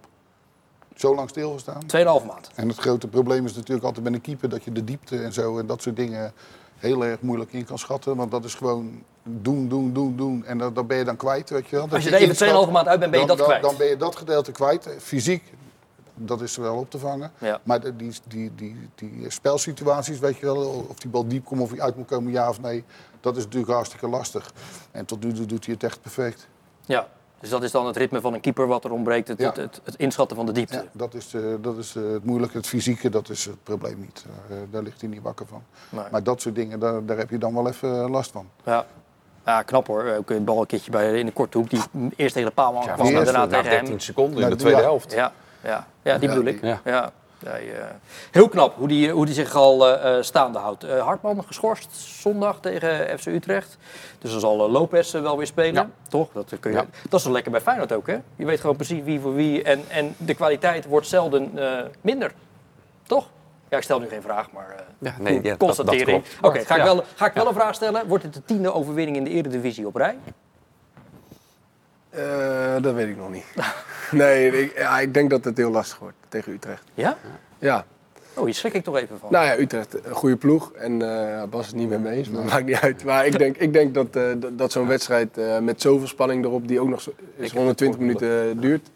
Zo lang stilgestaan. 2,5 maand. En het grote probleem is natuurlijk altijd bij een keeper dat je de diepte en zo en dat soort dingen heel erg moeilijk in kan schatten. Want dat is gewoon doen, doen, doen, doen. En dat, dat ben je dan kwijt, weet je wel. Dat Als je er even inschat, 2,5 maand uit bent, ben je dan, dat dan- kwijt. Dan ben je dat gedeelte kwijt. Fysiek, dat is er wel op te vangen. Ja. Maar die, die, die, die spelsituaties, weet je wel, of die bal diep komt of hij uit moet komen, ja of nee. Dat is natuurlijk hartstikke lastig. En tot nu toe doet hij het echt perfect. Ja. Dus dat is dan het ritme van een keeper wat er ontbreekt. Het, Ja. het, het, het inschatten van de diepte. Ja, dat is, eh, dat is eh, het moeilijke. Het fysieke, dat is het probleem niet. Eh, daar ligt hij niet wakker van. Nee. Maar dat soort dingen, daar, daar heb je dan wel even last van. Ja. Ja, knap hoor. Ook een bal een keertje bij, in de korte hoek. Die eerst tegen de paal Ja, kwam en daarna na tegen 13 hem. seconden in de tweede ja. helft. Ja, ja. ja die Ja, bedoel ik. ja. Ja. Eh, heel knap hoe die, hoe die zich al eh, eh, staande houdt. Hartman geschorst zondag tegen FC Utrecht. Dus dan zal Lopez wel weer spelen. Ja. Toch? Dat, kun je, Ja. dat is wel lekker bij Feyenoord ook. Hè? Je weet gewoon precies wie voor wie. En, en de kwaliteit wordt zelden minder. Toch? Ja, ik stel nu geen vraag, maar Ja, nee, constatering. Oké, ga, ik wel, ga ik wel een vraag stellen. Wordt het de tiende overwinning in de Eredivisie op rij? Eh, dat weet ik nog niet. Nee, ik, ja, ik denk dat het heel lastig wordt tegen Utrecht. Ja? Ja, Oh, hier schrik ik toch even van. nou ja, Utrecht, een goede ploeg. En eh Bas is het niet met me eens, maar maakt niet uit. Maar ik denk, ik denk dat, eh, dat, dat zo'n wedstrijd met zoveel spanning erop, die ook nog zo, eens 120 minuten duurt,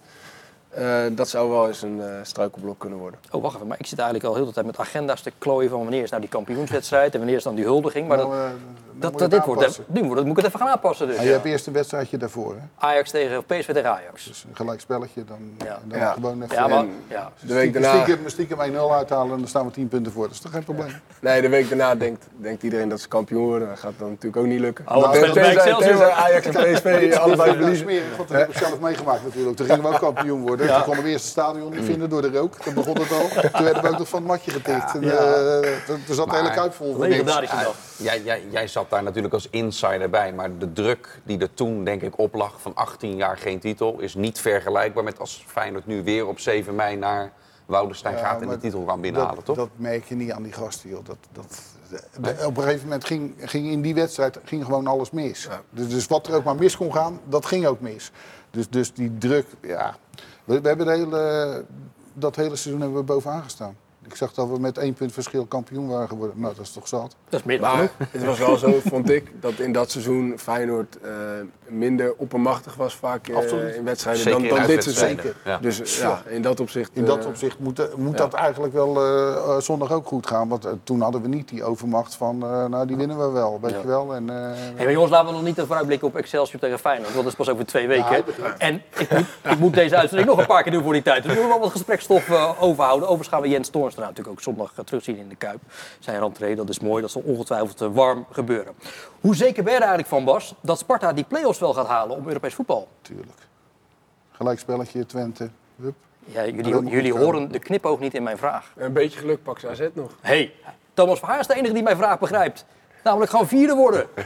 eh, dat zou wel eens een eh, struikelblok kunnen worden. Oh, wacht even. Maar ik zit eigenlijk al heel de tijd met agenda's te klooien van wanneer is nou die kampioenswedstrijd en wanneer is dan die huldiging. Maar Nou, dat, eh, dat, moet dit het wordt, nu wordt het, moet ik het even gaan aanpassen dus. Ja, je ja. hebt eerst een wedstrijdje daarvoor. Hè? Ajax tegen, of PSV tegen Ajax. Dus een gelijk spelletje. Dan, Ja. dan Ja. gewoon even... Ja, maar, ja. De week stiekem, daarna, stiekem, stiekem 1-0 uithalen en dan staan we 10 punten voor. Dat is toch geen probleem? nee, de week daarna denkt, denkt iedereen dat ze kampioen worden. Dat gaat dan natuurlijk ook niet lukken. Oh, Nou, bij Tenzij- Ajax en PSV allebei verliezen. dat heb ik zelf meegemaakt natuurlijk. Toen gingen we ook kampioen worden. Toen konden we eerst het stadion niet vinden door de rook. Toen begon het al. Toen werden we ook nog van het matje getikt. En, eh, toen, zat de hele kuip vol. Legendarische dag. Jij, jij, jij zat daar natuurlijk als insider bij, maar de druk die er toen denk ik op lag van 18 jaar geen titel is niet vergelijkbaar met als Feyenoord nu weer op 7 mei naar Woudenstein gaat en de titel kan binnenhalen, dat, toch? Dat merk je niet aan die gasten, joh. Dat, dat, de- op een gegeven moment ging, ging in die wedstrijd ging gewoon alles mis. Dus, dus wat er ook maar mis kon gaan, dat ging ook mis. Dus, dus die druk, ja. We, hebben hele, dat hele seizoen hebben we bovenaan gestaan. Ik zag dat we met één punt verschil kampioen waren geworden. Nou, dat is toch zat. Dat is meer Maar het was wel zo, vond ik, dat in dat seizoen Feyenoord eh, minder oppermachtig was vaak eh, in wedstrijden Zeker dan, in dan dit seizoen. Ja. Dus ja, in dat opzicht... In dat eh, opzicht moet, moet ja. dat eigenlijk wel zondag ook goed gaan. Want toen hadden we niet die overmacht van, eh, nou die winnen we wel, weet Ja. je wel. En, eh, Hey, maar jongens, laten we nog niet te vooruitblikken op Excelsior tegen Feyenoord. Want dat is pas over twee weken. en ik moet, ik moet deze uitzending nog een paar keer doen voor die tijd. Dus we moeten wel wat gesprekstof overhouden. Overigens gaan we Jens Toornstra natuurlijk ook zondag terugzien in de Kuip. Zijn rentree, dat is mooi. Dat zal ongetwijfeld eh, warm gebeuren. Hoe zeker ben je er eigenlijk van, Bas, dat Sparta die play-offs wel gaat halen om Europees voetbal? Tuurlijk. Gelijkspelletje, Twente. Hup. Ja, jullie, jullie horen de knipoog niet in mijn vraag. Een beetje geluk pak ze AZ nog. hey, Thomas Verhaar is de enige die mijn vraag begrijpt. Namelijk gewoon vierde worden.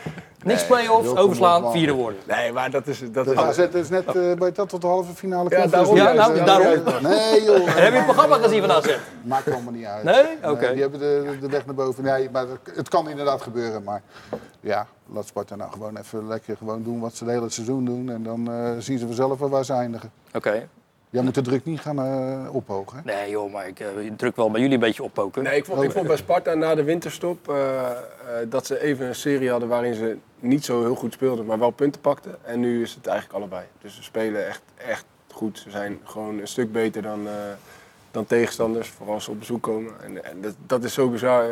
Niks play-offs, overslaan, vierde worden. Nee, maar dat is... Dat De is AZ is net eh, bij dat tot de halve finale. Ja, conference daarom. Ja, nou, daarom. Nee joh. Heb je het programma gezien van AZ? Maakt allemaal niet uit. Nee? Oké. die hebben de, de weg naar boven. Nee, maar het kan inderdaad gebeuren. Maar ja, laat Sparta nou gewoon even lekker gewoon doen wat ze het hele seizoen doen. En dan eh, zien ze vanzelf wel waar ze eindigen. Oké. Jij moet de druk niet gaan eh, ophogen. Hè? Nee joh, maar ik eh, druk wel bij jullie een beetje oppoken. Nee, ik vond, ik vond bij Sparta na de winterstop eh, eh, dat ze even een serie hadden waarin ze niet zo heel goed speelden, maar wel punten pakten. En nu is het eigenlijk allebei. Dus ze spelen echt, echt goed. Ze zijn gewoon een stuk beter dan, eh, dan tegenstanders, vooral als ze op bezoek komen. En, en dat, dat is zo bizar. eh,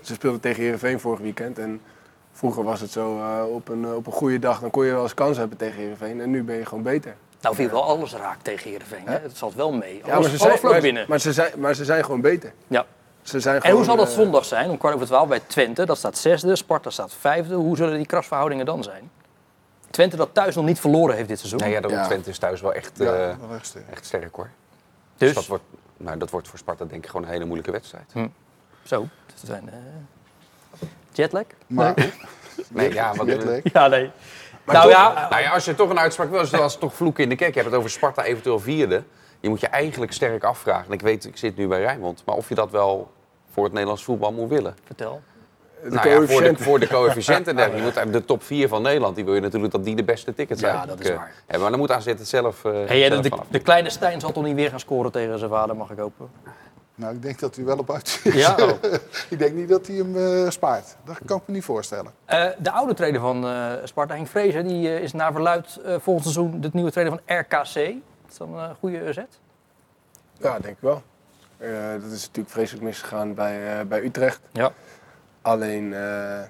ze speelden tegen Heerenveen vorig weekend en vroeger was het zo, eh, op, een, op een goede dag dan kon je wel eens kans hebben tegen Heerenveen. En nu ben je gewoon beter. Nou viel wel alles raak tegen Heerenveen. Hè? Het zat wel mee. Ja, maar ze zijn, maar, binnen. maar, ze zijn, maar ze zijn gewoon beter. ja. Ze zijn En gewoon, hoe zal dat eh, zondag zijn? Om kwart over twaalf bij Twente. Dat staat zesde. Sparta staat vijfde. Hoe zullen die krasverhoudingen dan zijn? Twente dat thuis nog niet verloren heeft dit seizoen. Nee, ja, Ja. Twente is thuis wel echt, Ja, eh, wel echt sterk. echt sterk hoor. dus, Dus dat wordt, nou, dat wordt voor Sparta denk ik gewoon een hele moeilijke wedstrijd. zo. Dus het zijn, eh, jetlag? Maar Nee, ja, wat, Jetlag. Ja, nee. Maar nou toch- ja, nou ja, als je toch een uitspraak wil, is dat als toch vloeken in de kerk. Je hebt het over Sparta eventueel vierde. Je moet je eigenlijk sterk afvragen. En ik weet, ik zit nu bij Rijnmond. Maar of je dat wel voor het Nederlands voetbal moet willen. vertel. De nou ja, voor de, coëfficiënten. voor de coëfficiënten. Je moet de top 4 van Nederland, die wil je natuurlijk dat die de beste tickets Ja, zijn. dat is Eh, waar. hebben. Maar dan moet AZ het zelf, eh Hey, zelf de, de kleine Stijn zal toch niet weer gaan scoren tegen zijn vader, mag ik hopen? Nou, ik denk dat hij wel op uit is. Ja? Oh. ik denk niet dat hij hem eh, spaart. Dat kan ik me niet voorstellen. Eh, de oude trainer van eh, Sparta, Henk Vrezen, die eh, is naar verluid eh, volgend seizoen de nieuwe trainer van RKC. Is dat een goede zet? Ja, denk ik wel. Eh, dat is natuurlijk vreselijk misgegaan bij, eh, bij Utrecht. Ja. Alleen, eh,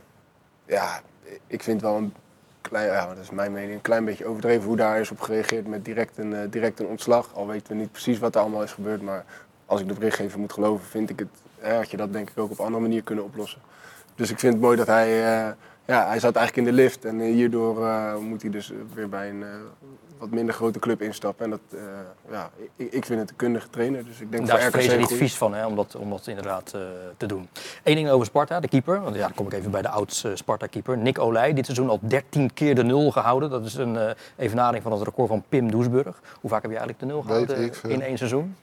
ja, ik vind wel een klein, ja, dat is mijn mening, een klein beetje overdreven hoe daar is op gereageerd met direct een, direct een ontslag. Al weten we niet precies wat er allemaal is gebeurd, maar als ik de berichtgever moet geloven, vind ik het, eh, had je dat denk ik ook op een andere manier kunnen oplossen. Dus ik vind het mooi dat hij, eh, ja, hij zat eigenlijk in de lift en eh, hierdoor eh, moet hij dus weer bij een wat minder grote club instappen. En dat, eh, ja, ik, ik vind het een kundige trainer, dus ik denk Daar is een niet vies van, hè, om, dat, om dat inderdaad eh, te doen. Eén ding over Sparta, de keeper. Want ja, dan kom ik even bij de oud-Sparta-keeper. Nick Olij, dit seizoen al 13 keer de nul gehouden. Dat is een eh, evenaring van het record van Pim Doesburg. Hoe vaak heb je eigenlijk de nul Weet gehouden ik veel. in één seizoen?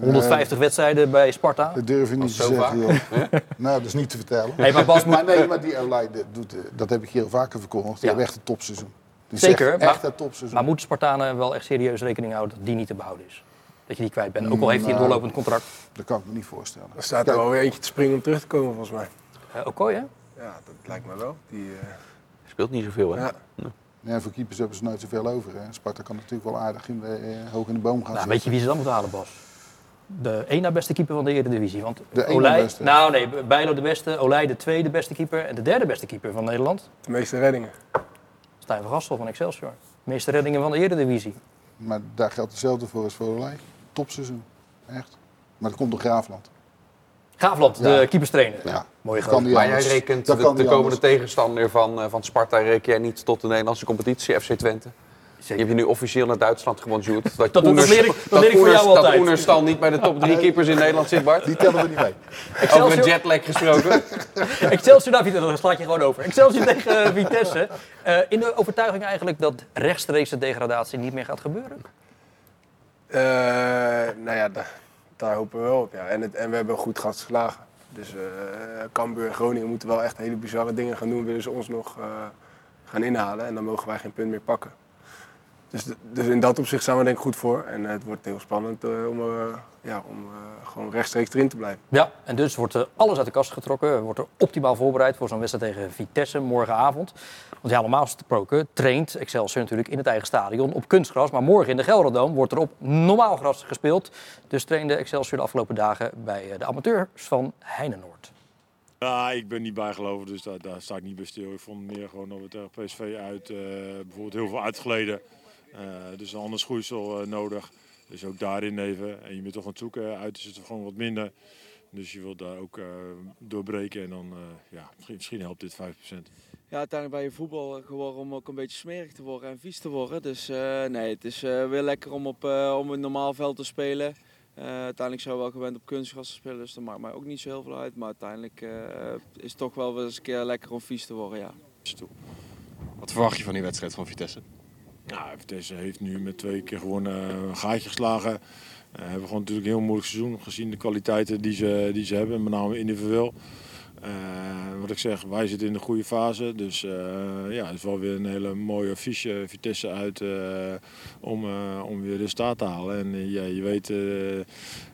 150 wedstrijden bij Sparta. Dat durf je niet te zeggen, joh. nou, dat is niet te vertellen. Hey, maar Bas moet... Maar nee, maar die Olij, dat, doet, eh, dat heb ik hier al vaker verkondigd. Die Ja. hebben echt een topseizoen. Die Zeker, maar- echt een topseizoen. Maar moeten Spartanen wel echt serieus rekening houden dat die niet te behouden is? Dat je die kwijt bent. Ook al heeft hij een Nou. doorlopend contract. Dat kan ik me niet voorstellen. Er staat er wel weer eentje te springen om terug te komen volgens mij. Uh, Okoye, hè? Ja, dat lijkt me wel. Die, eh, Speelt niet zoveel hè? ja. Ja, voor keepers hebben ze nooit zoveel over. Hè. Sparta kan natuurlijk wel aardig in de, eh, hoog in de boom gaan Nou, zitten. weet je wie ze dan moeten halen, Bas? De één na beste keeper van de Eredivisie. Want De Olij, beste. nou nee, Bijlo de beste, Olij de tweede beste keeper en de derde beste keeper van Nederland. De meeste reddingen. Stijn van Gastel van Excelsior. De meeste reddingen van de Eredivisie. Maar daar geldt hetzelfde voor als voor Olij. Topseizoen. Echt. Maar dat komt door Graafland. Gaafland, de Ja. keeperstrainer. Ja. Mooie die Maar jij rekent Dat de, komende anders. tegenstander van, eh, van Sparta reken jij niet tot de Nederlandse competitie, FC Twente. Je Zeker. hebt je nu officieel naar Duitsland gebonjourd. Dat, Dat- leer ik- dat dat leer ik voor jou altijd. Dat Oenerstal niet bij de top drie keepers in Nederland zit, Bart. Die tellen we niet mee. Over Excelsior, een jetlag gesproken. Excelsior Vitesse, dat slaat je gewoon over. Excelsior tegen eh, Vitesse. Eh, in de overtuiging eigenlijk dat rechtstreeks de degradatie niet meer gaat gebeuren. Eh, nou ja, da- daar hopen we wel op. Ja. En, het, en we hebben goed gas geslagen. Dus eh Cambuur en Groningen moeten wel echt hele bizarre dingen gaan doen. Willen ze ons nog eh, gaan inhalen. En dan mogen wij geen punt meer pakken. Dus, dus in dat opzicht staan we denk ik goed voor. En eh, het wordt heel spannend eh, om, eh, ja, om eh, gewoon rechtstreeks erin te blijven. Ja, en dus wordt er alles uit de kast getrokken. Wordt er optimaal voorbereid voor zo'n wedstrijd tegen Vitesse morgenavond. Want ja, normaal gesproken traint Excelsior natuurlijk in het eigen stadion op kunstgras. Maar morgen in de Gelderdoom wordt er op normaal gras gespeeld. Dus trainde Excelsior de afgelopen dagen bij eh, de amateurs van Heinenoord. Ja, ik ben niet bijgeloven, dus daar, daar sta ik niet bij stil. Ik vond meer gewoon dat we tegen PSV uit eh, bijvoorbeeld heel veel uitgeleden. Eh, dus een ander schoeisel eh, nodig. Dus ook daarin even. En je bent toch aan het zoeken. Uit is het gewoon wat minder. Dus je wilt daar ook eh, doorbreken. En dan, eh, ja, misschien, misschien helpt dit 5%. Ja, uiteindelijk ben je voetbal geworden om ook een beetje smerig te worden en vies te worden. Dus eh, nee, het is eh, weer lekker om op eh, om een normaal veld te spelen. Eh, uiteindelijk zijn we wel gewend op kunstgras te spelen, dus dat maakt mij ook niet zo heel veel uit. Maar uiteindelijk eh, is het toch wel weer eens een keer lekker om vies te worden, ja. Wat verwacht je van die wedstrijd van Vitesse? Vitesse heeft nu met twee keer gewoon eh, een gaatje geslagen. Eh hebben gewoon natuurlijk een heel moeilijk seizoen gezien de kwaliteiten die ze, die ze hebben, met name individueel. Eh, wat ik zeg, wij zitten in de goede fase. Dus ja, het is wel weer een hele mooie affiche Vitesse uit om, om weer de staat te halen. En ja, je weet,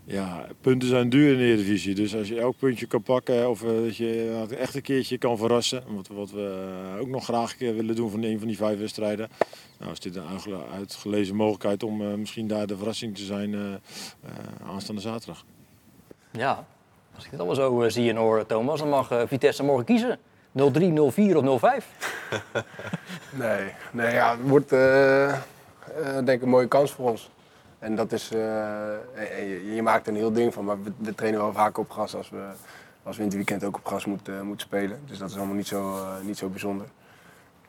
ja, punten zijn duur in de Eredivisie. Dus als je elk puntje kan pakken of dat je echt een keertje kan verrassen. Wat, wat we ook nog graag willen doen van een van die vijf wedstrijden. Nou is dit een uitgele- uitgelezen mogelijkheid om eh, misschien daar de verrassing te zijn eh, eh, aanstaande zaterdag. Ja, als ik dit allemaal zo zie en hoor, Thomas, dan mag Vitesse morgen kiezen. 0-3, 0-4 of 0-5. Nee, nee ja, het wordt eh, eh, denk ik een mooie kans voor ons. En dat is, eh, je, je maakt er een heel ding van, maar we, we trainen wel vaak op gas als we, als we in het weekend ook op gas moeten, moeten spelen. Dus dat is allemaal niet zo, niet zo bijzonder.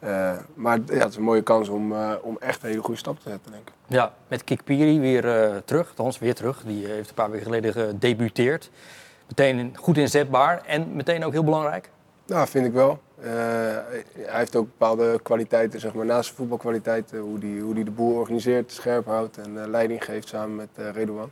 Eh, maar ja, het is een mooie kans om, eh, om echt een hele goede stap te zetten, denk ik. Ja, met Kikpiri weer eh, terug. Althans, weer terug. Die heeft een paar weken geleden gedebuteerd. Meteen goed inzetbaar en meteen ook heel belangrijk. Nou, vind ik wel. Hij heeft ook bepaalde kwaliteiten, zeg maar, naast zijn voetbalkwaliteiten. Hoe hij hoe die de boel organiseert, scherp houdt en leiding geeft samen met Redouan.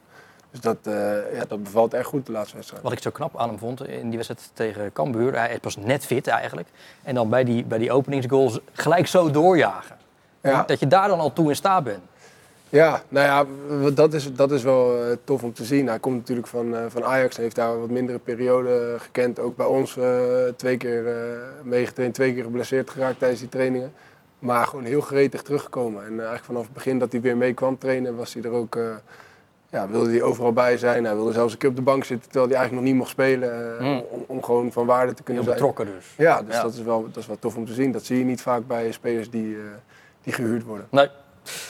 Dus dat, eh, ja, dat bevalt echt goed de laatste wedstrijd. Wat ik zo knap aan hem vond in die wedstrijd tegen Cambuur. Hij is pas net fit eigenlijk. En dan bij die, bij die openingsgoals gelijk zo doorjagen. Ja. Dat je daar dan al toe in staat bent. Ja, nou ja, dat is, dat is wel eh, tof om te zien. Hij komt natuurlijk van, eh, van Ajax en heeft daar een wat mindere periode eh, gekend. Ook bij ons eh, twee keer eh, meegetraind, twee keer geblesseerd geraakt tijdens die trainingen. Maar gewoon heel gretig teruggekomen. En eh, eigenlijk vanaf het begin dat hij weer mee kwam trainen, was hij er ook, eh, ja, wilde hij overal bij zijn. Hij wilde zelfs een keer op de bank zitten, terwijl hij eigenlijk nog niet mocht spelen. eh, Hmm. om, om gewoon van waarde te kunnen Heel zijn. betrokken dus. Ja, dus Ja. Dat, is wel, dat is wel tof om te zien. Dat zie je niet vaak bij spelers die, eh, die gehuurd worden. Nee.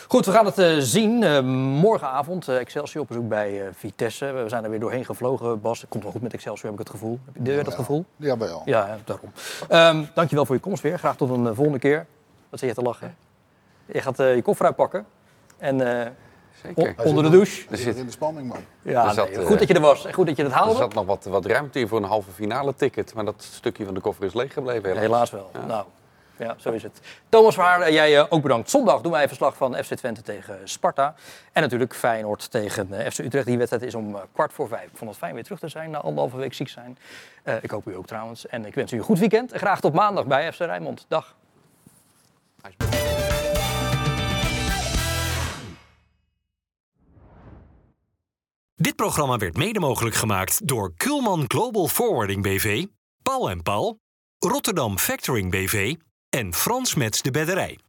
Goed, we gaan het eh, zien. Eh, morgenavond Excelsior op bezoek bij eh, Vitesse. We zijn er weer doorheen gevlogen, Bas. Het komt wel goed met Excelsior, heb ik het gevoel. Heb je dat gevoel? Ja, ja, daarom. Ehm dankjewel voor je komst weer. Graag tot een volgende keer. Wat zit je te lachen? Je gaat eh, je koffer uitpakken. En eh, Zeker. on- onder de douche. Er zit, in de spanning, man. Ja, Er zat, nee, eh, goed dat je er was. En goed dat je het er haalde. zat nog wat, wat ruimte in voor een halve finale ticket. Maar dat stukje van de koffer is leeg gebleven. helaas. Helaas wel. Nou, ja, zo is het. Thomas Verhaar, eh, jij eh, ook bedankt. Zondag doen wij een verslag van FC Twente tegen Sparta. En natuurlijk Feyenoord tegen eh, FC Utrecht. Die wedstrijd is om kwart voor vijf. Ik vond het fijn weer terug te zijn na anderhalve week ziek zijn. Eh, ik hoop u ook trouwens. En ik wens u een goed weekend. En graag tot maandag bij FC Rijnmond. Dag. Dit programma werd mede mogelijk gemaakt door Kulman Global Forwarding BV, Paul en Paul, Rotterdam Factoring BV en Frans Mets de Bedderij.